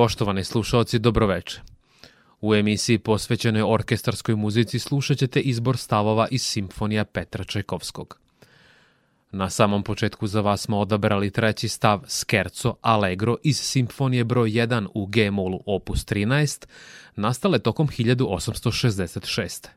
Poštovani slušalci, dobroveče. U emisiji posvećenoj orkestarskoj muzici slušat ćete izbor stavova iz simfonija Petra Čajkovskog. Na samom početku za vas smo odabrali treći stav Scherzo Allegro iz simfonije broj 1 u G-molu opus 13, nastale tokom 1866.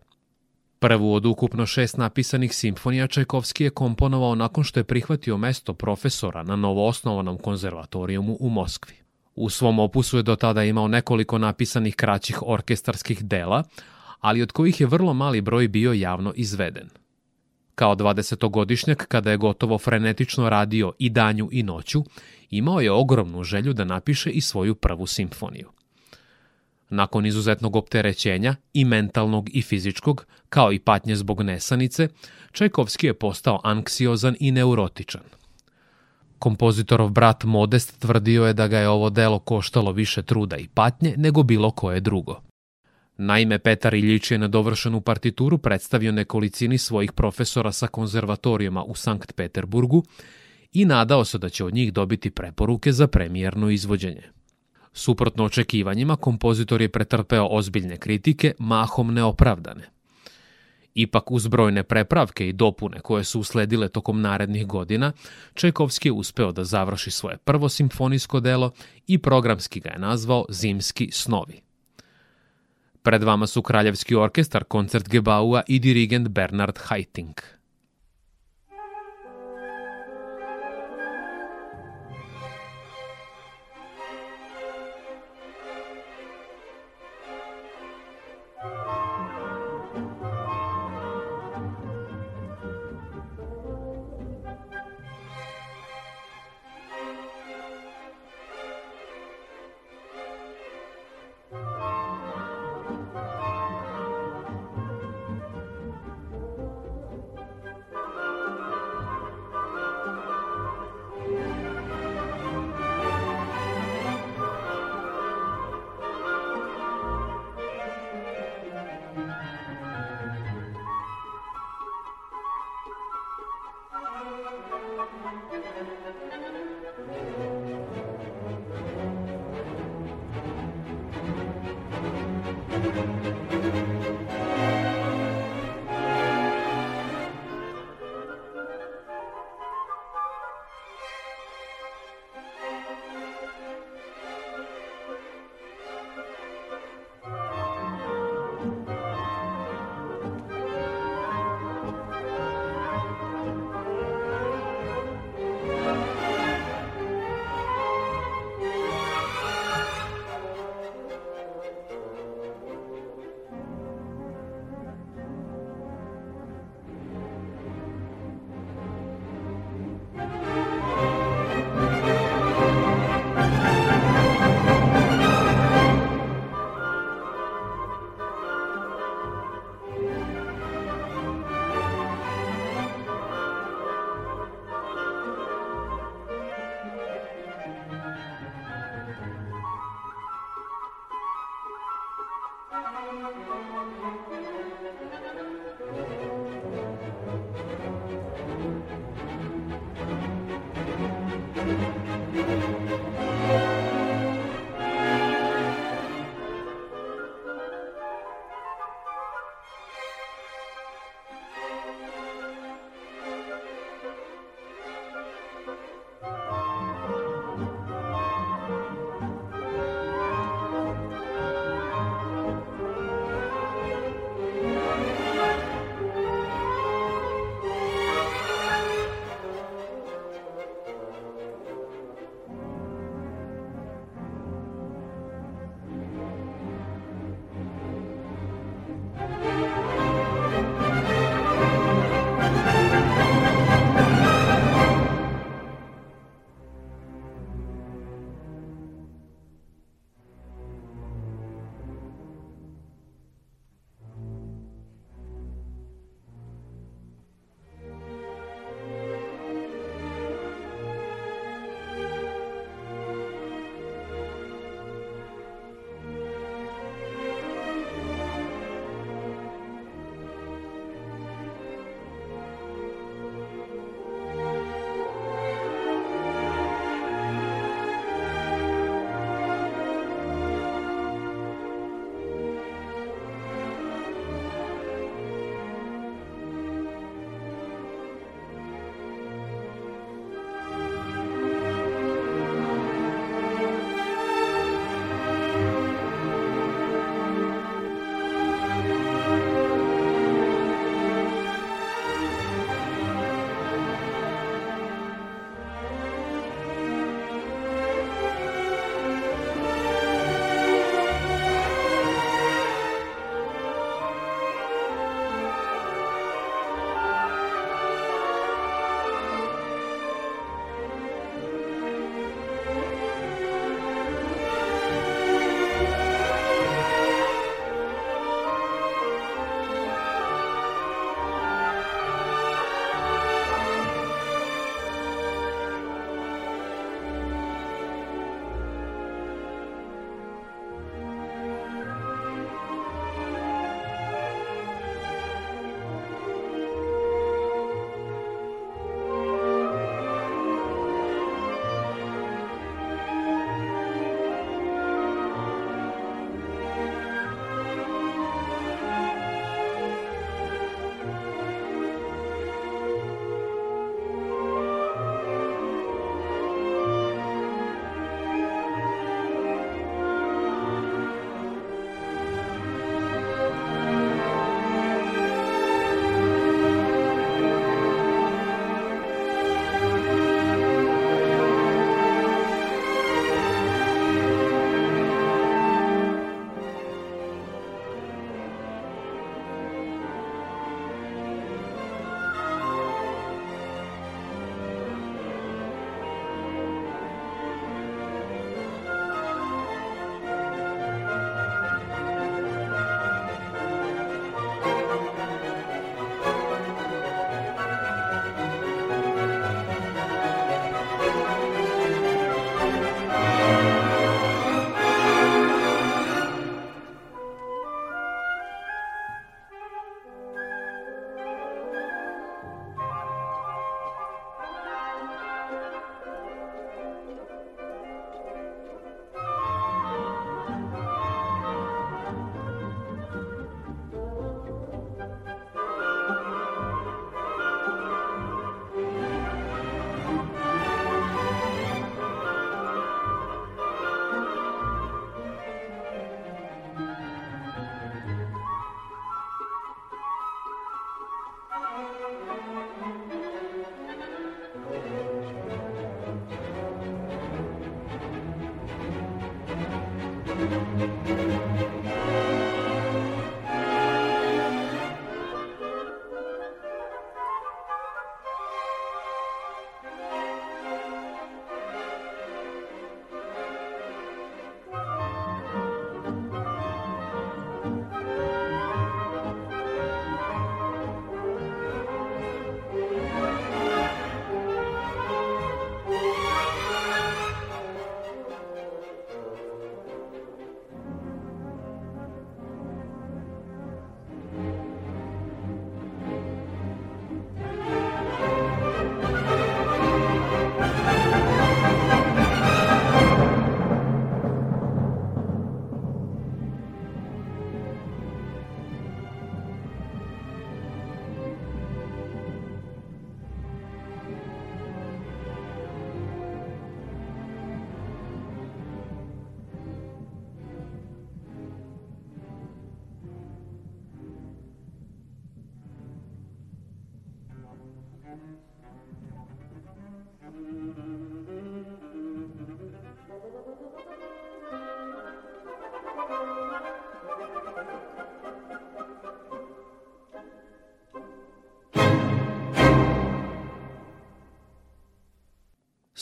Prvu od ukupno šest napisanih simfonija Čajkovski je komponovao nakon što je prihvatio mesto profesora na novoosnovanom konzervatorijumu u Moskvi. U svom opusu je do tada imao nekoliko napisanih kraćih orkestarskih dela, ali od kojih je vrlo mali broj bio javno izveden. Kao 20-godišnjak, kada je gotovo frenetično radio i danju i noću, imao je ogromnu želju da napiše i svoju prvu simfoniju. Nakon izuzetnog opterećenja, i mentalnog i fizičkog, kao i patnje zbog nesanice, Čajkovski je postao anksiozan i neurotičan – Kompozitorov brat Modest tvrdio je da ga je ovo delo koštalo više truda i patnje nego bilo koje drugo. Naime, Petar Iljić je na dovršenu partituru predstavio nekolicini svojih profesora sa konzervatorijama u Sankt Peterburgu i nadao se da će od njih dobiti preporuke za premijerno izvođenje. Suprotno očekivanjima, kompozitor je pretrpeo ozbiljne kritike, mahom neopravdane. Ipak uz brojne prepravke i dopune koje su usledile tokom narednih godina, Čajkovski je uspeo da završi svoje prvo simfonijsko delo i programski ga je nazvao Zimski snovi. Pred vama su Kraljevski orkestar, koncert Gebaua i dirigent Bernard Haitink.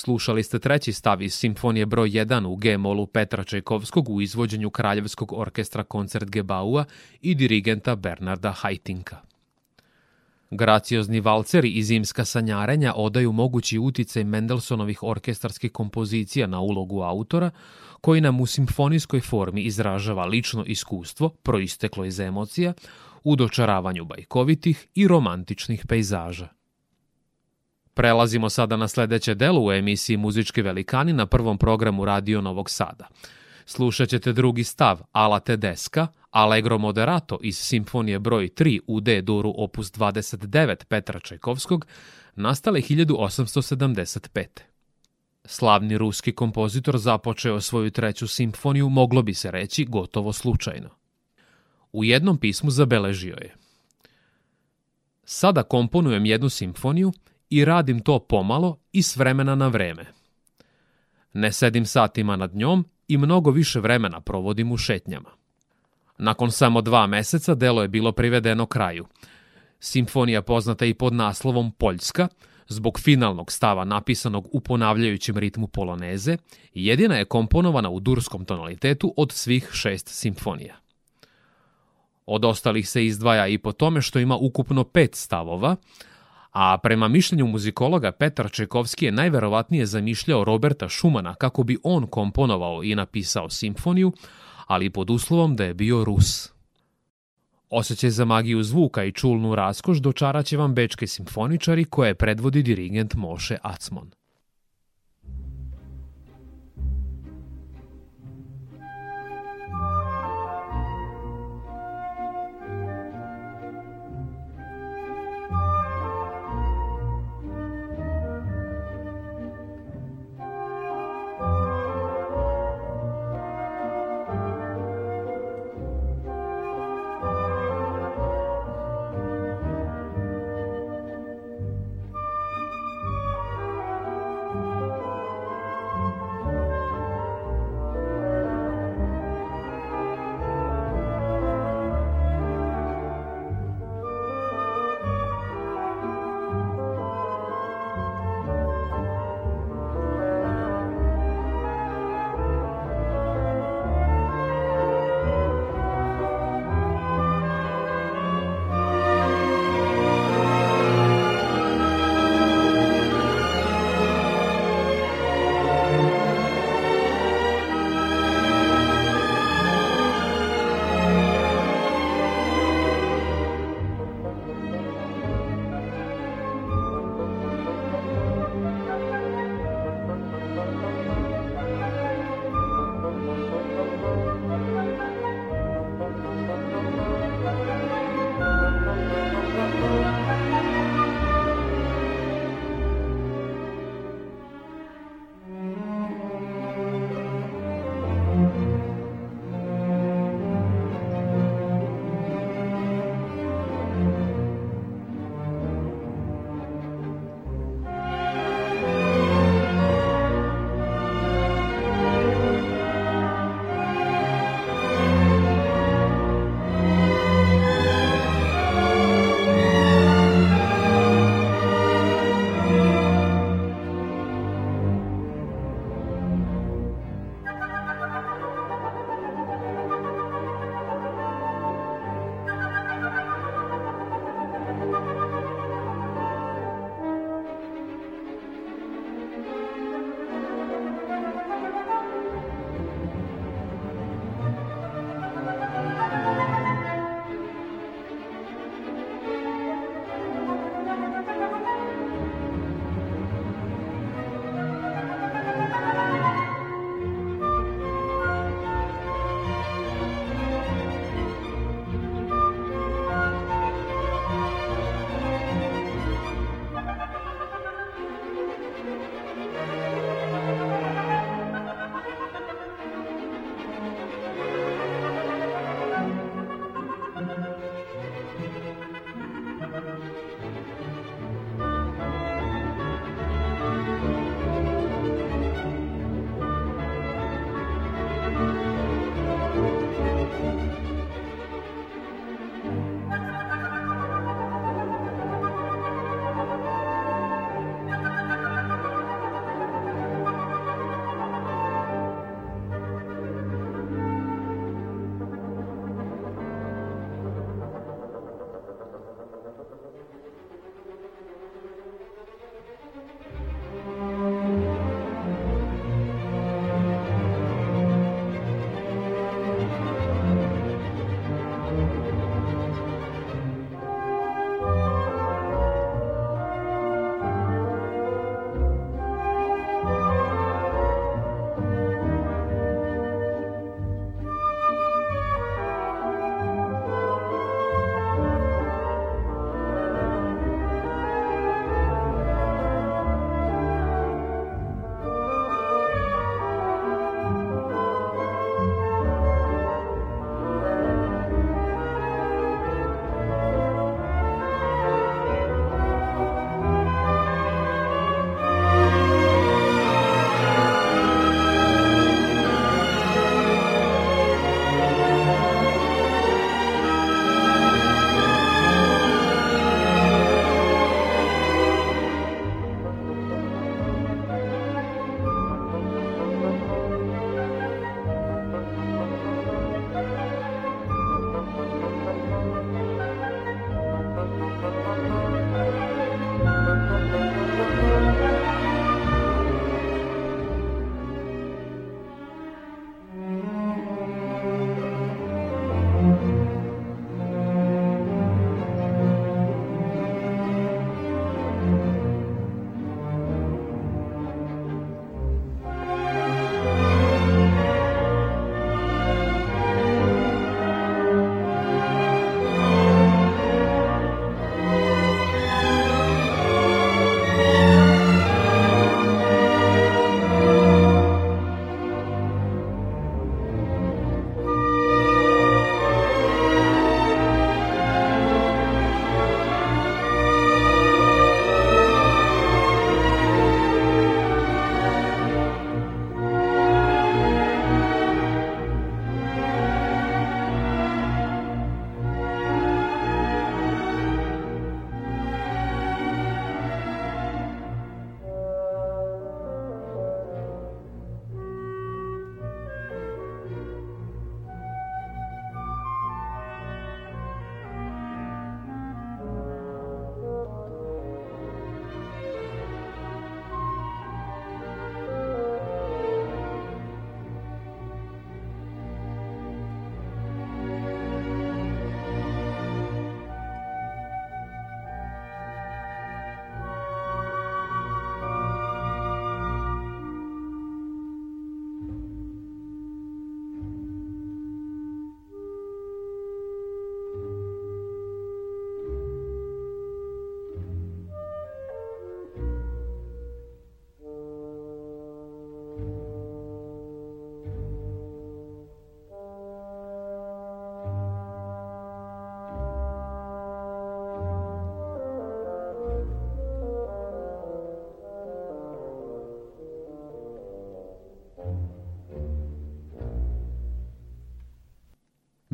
Slušali ste treći stav iz simfonije broj 1 u G-molu Petra Čajkovskog u izvođenju Kraljevskog orkestra koncert Gebaua i dirigenta Bernarda Hajtinka. Graciozni valceri i zimska sanjarenja odaju mogući uticaj Mendelsonovih orkestarskih kompozicija na ulogu autora, koji nam u simfonijskoj formi izražava lično iskustvo, proisteklo iz emocija, u dočaravanju bajkovitih i romantičnih pejzaža. Prelazimo sada na sledeće delo u emisiji Muzički velikani na prvom programu Radio Novog Sada. Slušat ćete drugi stav Ala Tedeska, Allegro Moderato iz simfonije broj 3 u D duru opus 29 Petra Čajkovskog, nastale 1875. Slavni ruski kompozitor započeo svoju treću simfoniju, moglo bi se reći, gotovo slučajno. U jednom pismu zabeležio je Sada komponujem jednu simfoniju i radim to pomalo i s vremena na vreme. Ne sedim satima nad njom i mnogo više vremena provodim u šetnjama. Nakon samo dva meseca delo je bilo privedeno kraju. Simfonija poznata i pod naslovom Poljska, zbog finalnog stava napisanog u ponavljajućem ritmu poloneze, jedina je komponovana u durskom tonalitetu od svih šest simfonija. Od ostalih se izdvaja i po tome što ima ukupno pet stavova, a prema mišljenju muzikologa Petar Čekovski je najverovatnije zamišljao Roberta Šumana kako bi on komponovao i napisao simfoniju, ali pod uslovom da je bio Rus. Osećaj za magiju zvuka i čulnu raskoš dočaraće vam bečke simfoničari koje predvodi dirigent Moše Acmon.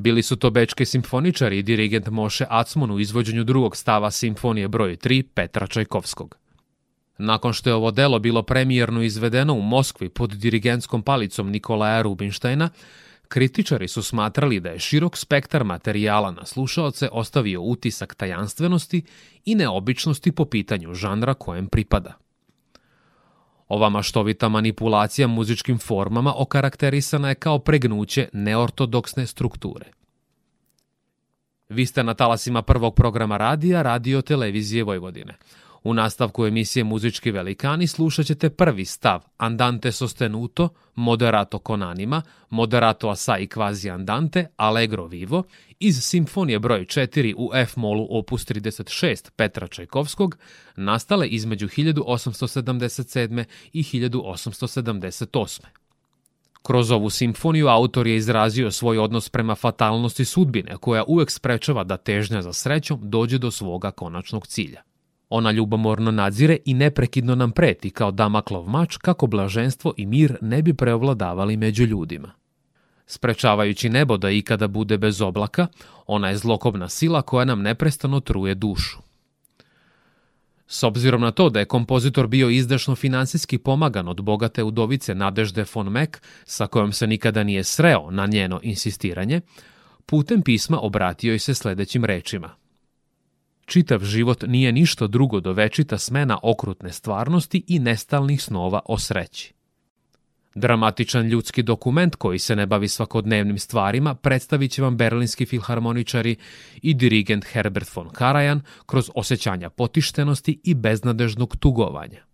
Bili su to bečki simfoničari i dirigent Moše Acmon u izvođenju drugog stava simfonije broj 3 Petra Čajkovskog. Nakon što je ovo delo bilo premijerno izvedeno u Moskvi pod dirigentskom palicom Nikolaja Rubinštajna, kritičari su smatrali da je širok spektar materijala na slušaoce ostavio utisak tajanstvenosti i neobičnosti po pitanju žanra kojem pripada. Ova maštovita manipulacija muzičkim formama okarakterisana je kao pregnuće neortodoksne strukture. Vi ste na talasima prvog programa radija Radio Televizije Vojvodine. U nastavku emisije Muzički velikani slušat ćete prvi stav Andante sostenuto, moderato con anima, moderato assai quasi andante, allegro vivo iz simfonije broj 4 u F-molu opus 36 Petra Čajkovskog, nastale između 1877. i 1878. Kroz ovu simfoniju autor je izrazio svoj odnos prema fatalnosti sudbine, koja uvek sprečava da težnja za srećom dođe do svoga konačnog cilja. Ona ljubomorno nadzire i neprekidno nam preti kao damaklov mač kako blaženstvo i mir ne bi preovladavali među ljudima. Sprečavajući nebo da ikada bude bez oblaka, ona je zlokobna sila koja nam neprestano truje dušu. S obzirom na to da je kompozitor bio izdašno finansijski pomagan od bogate udovice Nadežde von Meck, sa kojom se nikada nije sreo na njeno insistiranje, putem pisma obratio je se sledećim rečima – Čitav život nije ništa drugo do večita smena okrutne stvarnosti i nestalnih snova o sreći. Dramatičan ljudski dokument koji se ne bavi svakodnevnim stvarima predstavit će vam berlinski filharmoničari i dirigent Herbert von Karajan kroz osjećanja potištenosti i beznadežnog tugovanja.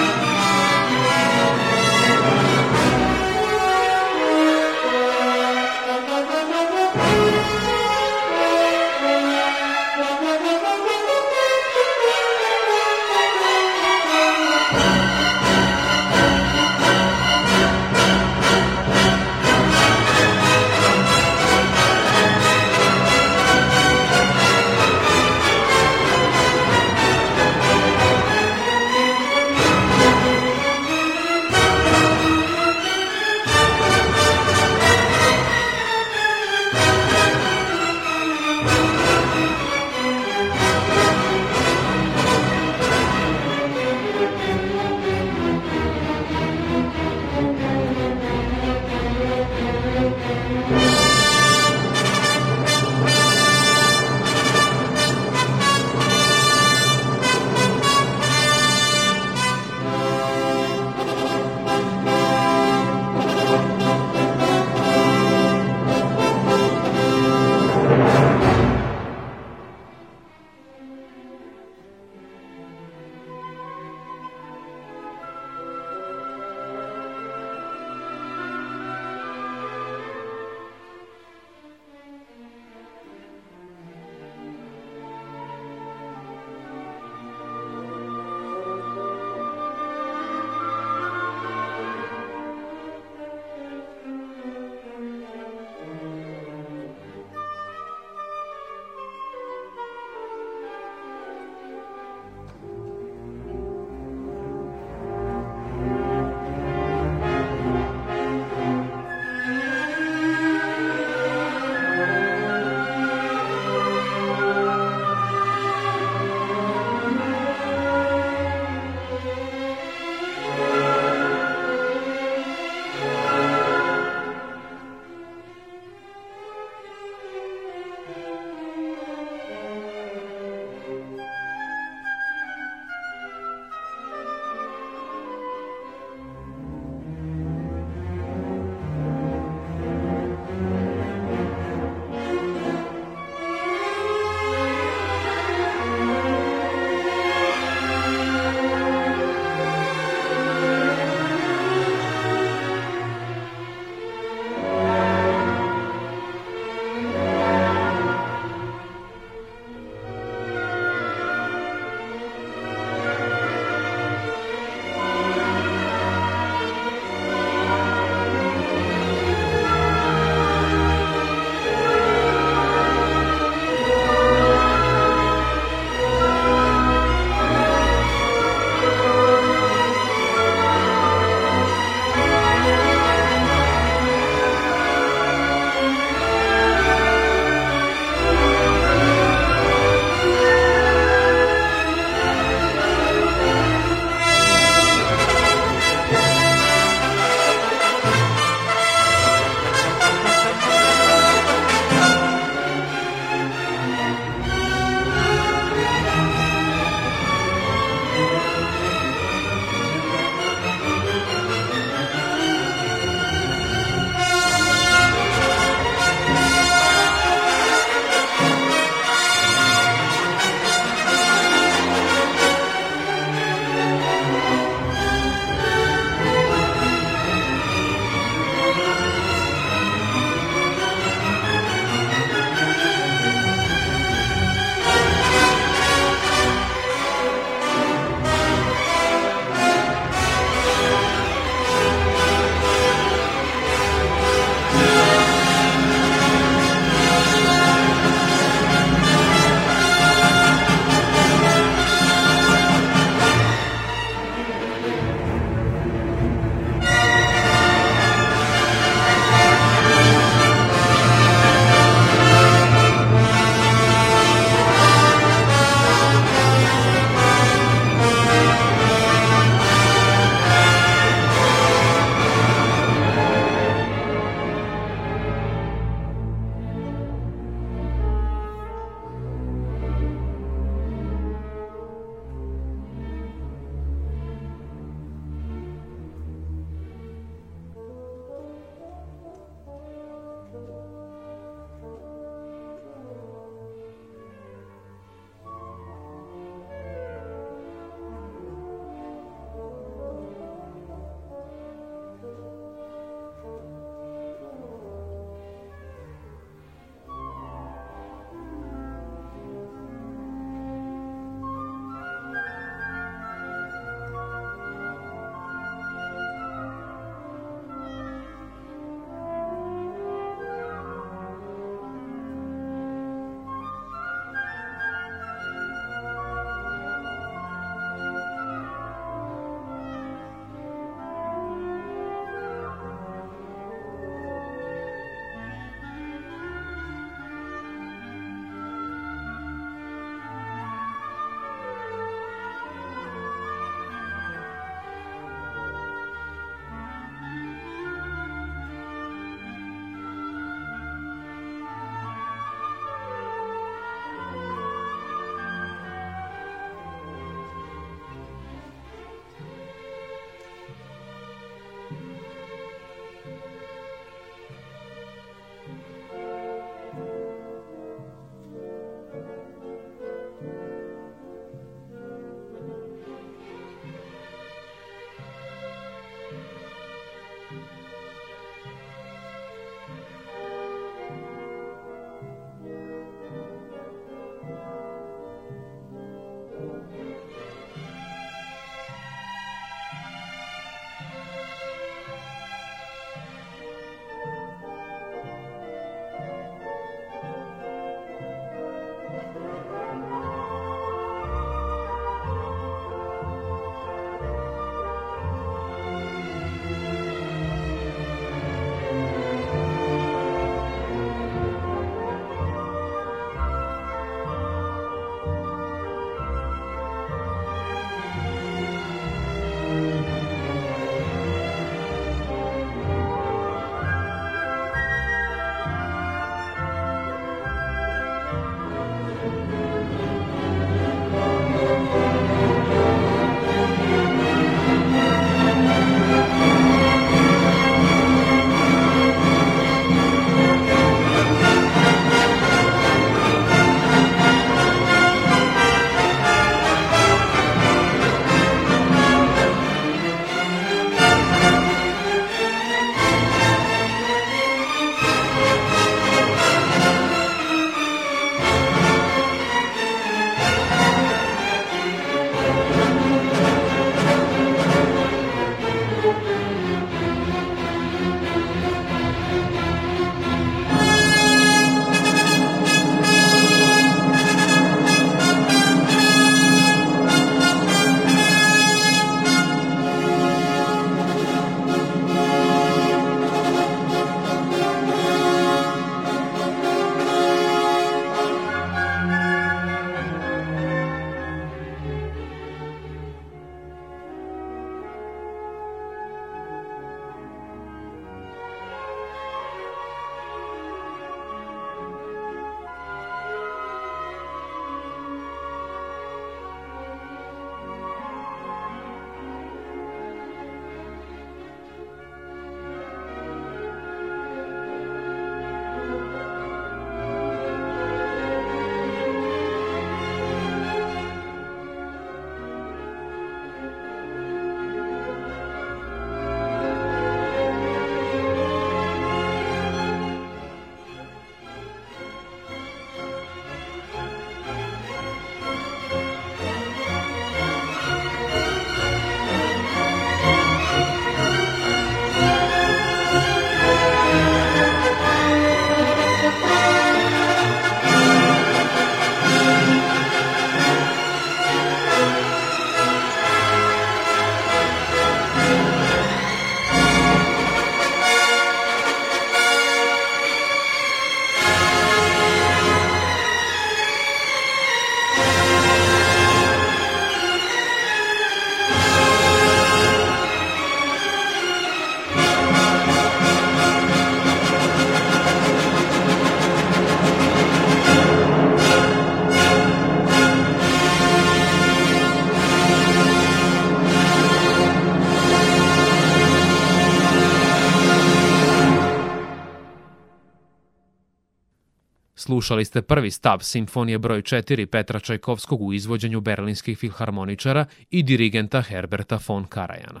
Slušali ste prvi stav simfonije broj 4 Petra Čajkovskog u izvođenju berlinskih filharmoničara i dirigenta Herberta von Karajana.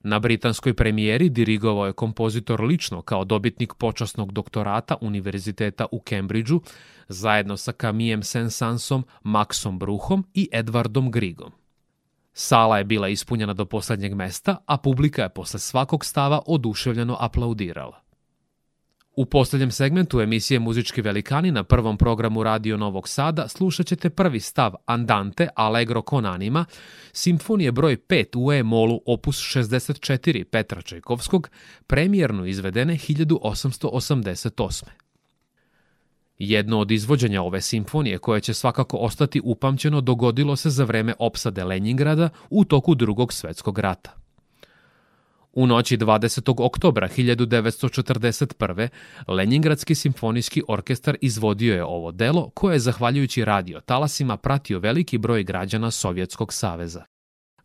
Na britanskoj premijeri dirigovao je kompozitor lično kao dobitnik počasnog doktorata Univerziteta u Cambridgeu zajedno sa Camijem Sensansom, Maxom Bruhom i Edwardom Grigom. Sala je bila ispunjena do poslednjeg mesta, a publika je posle svakog stava oduševljeno aplaudirala. U poslednjem segmentu emisije Muzički velikani na prvom programu Radio Novog Sada slušat ćete prvi stav Andante Allegro con anima, simfonije broj 5 u E-molu opus 64 Petra Čajkovskog, premijerno izvedene 1888. Jedno od izvođenja ove simfonije koje će svakako ostati upamćeno dogodilo se za vreme opsade Lenjingrada u toku drugog svetskog rata. U noći 20. oktobra 1941. Lenjingradski simfonijski orkestar izvodio je ovo delo koje je zahvaljujući radio talasima pratio veliki broj građana Sovjetskog saveza.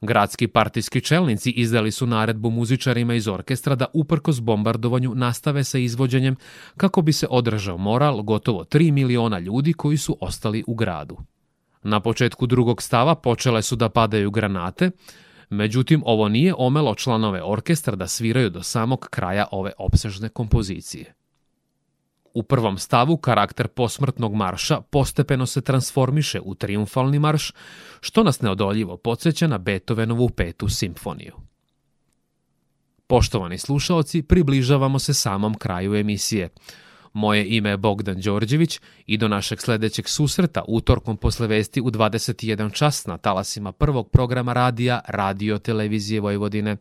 Gradski partijski čelnici izdali su naredbu muzičarima iz orkestra da uprkos bombardovanju nastave sa izvođenjem kako bi se održao moral gotovo 3 miliona ljudi koji su ostali u gradu. Na početku drugog stava počele su da padaju granate, Međutim, ovo nije omelo članove orkestra da sviraju do samog kraja ove opsežne kompozicije. U prvom stavu karakter posmrtnog marša postepeno se transformiše u triumfalni marš, što nas neodoljivo podsjeća na Beethovenovu petu simfoniju. Poštovani slušaoci, približavamo se samom kraju emisije – Moje ime je Bogdan Đorđević i do našeg sledećeg susreta utorkom posle vesti u 21 čas na talasima prvog programa radija Radio Televizije Vojvodine.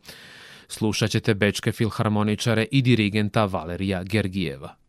Slušat ćete bečke filharmoničare i dirigenta Valerija Gergijeva.